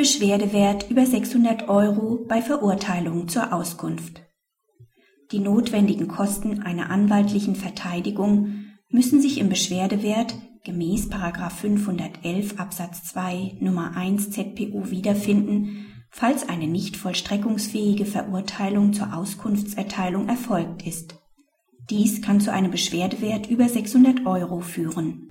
Beschwerdewert über 600 Euro bei Verurteilung zur Auskunft. Die notwendigen Kosten einer anwaltlichen Verteidigung müssen sich im Beschwerdewert gemäß 511 Absatz 2 Nummer 1 ZPU wiederfinden, falls eine nicht vollstreckungsfähige Verurteilung zur Auskunftserteilung erfolgt ist. Dies kann zu einem Beschwerdewert über 600 Euro führen.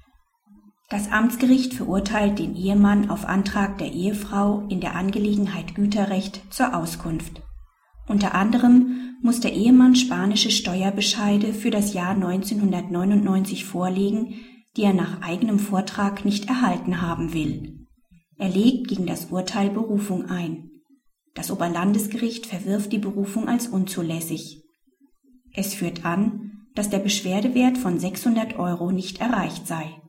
Das Amtsgericht verurteilt den Ehemann auf Antrag der Ehefrau in der Angelegenheit Güterrecht zur Auskunft. Unter anderem muss der Ehemann spanische Steuerbescheide für das Jahr 1999 vorlegen, die er nach eigenem Vortrag nicht erhalten haben will. Er legt gegen das Urteil Berufung ein. Das Oberlandesgericht verwirft die Berufung als unzulässig. Es führt an, dass der Beschwerdewert von 600 Euro nicht erreicht sei.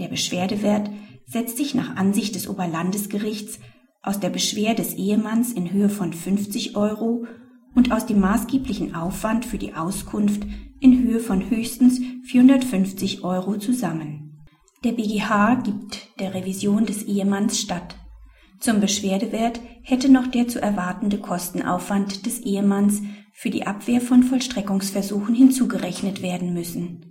Der Beschwerdewert setzt sich nach Ansicht des Oberlandesgerichts aus der Beschwer des Ehemanns in Höhe von 50 Euro und aus dem maßgeblichen Aufwand für die Auskunft in Höhe von höchstens 450 Euro zusammen. Der BGH gibt der Revision des Ehemanns statt. Zum Beschwerdewert hätte noch der zu erwartende Kostenaufwand des Ehemanns für die Abwehr von Vollstreckungsversuchen hinzugerechnet werden müssen.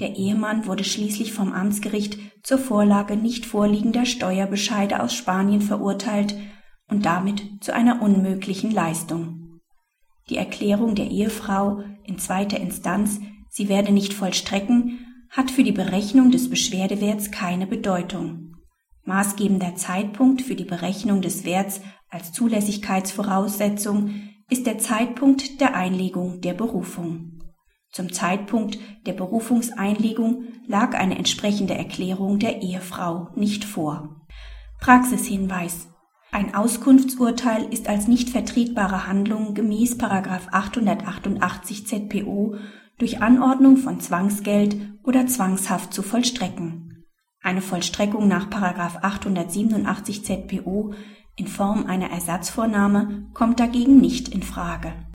Der Ehemann wurde schließlich vom Amtsgericht zur Vorlage nicht vorliegender Steuerbescheide aus Spanien verurteilt und damit zu einer unmöglichen Leistung. Die Erklärung der Ehefrau in zweiter Instanz, sie werde nicht vollstrecken, hat für die Berechnung des Beschwerdewerts keine Bedeutung. Maßgebender Zeitpunkt für die Berechnung des Werts als Zulässigkeitsvoraussetzung ist der Zeitpunkt der Einlegung der Berufung. Zum Zeitpunkt der Berufungseinlegung lag eine entsprechende Erklärung der Ehefrau nicht vor. Praxishinweis ein Auskunftsurteil ist als nicht vertretbare Handlung gemäß 888 ZPO durch Anordnung von Zwangsgeld oder Zwangshaft zu vollstrecken. Eine Vollstreckung nach 887 ZPO in Form einer Ersatzvornahme kommt dagegen nicht in Frage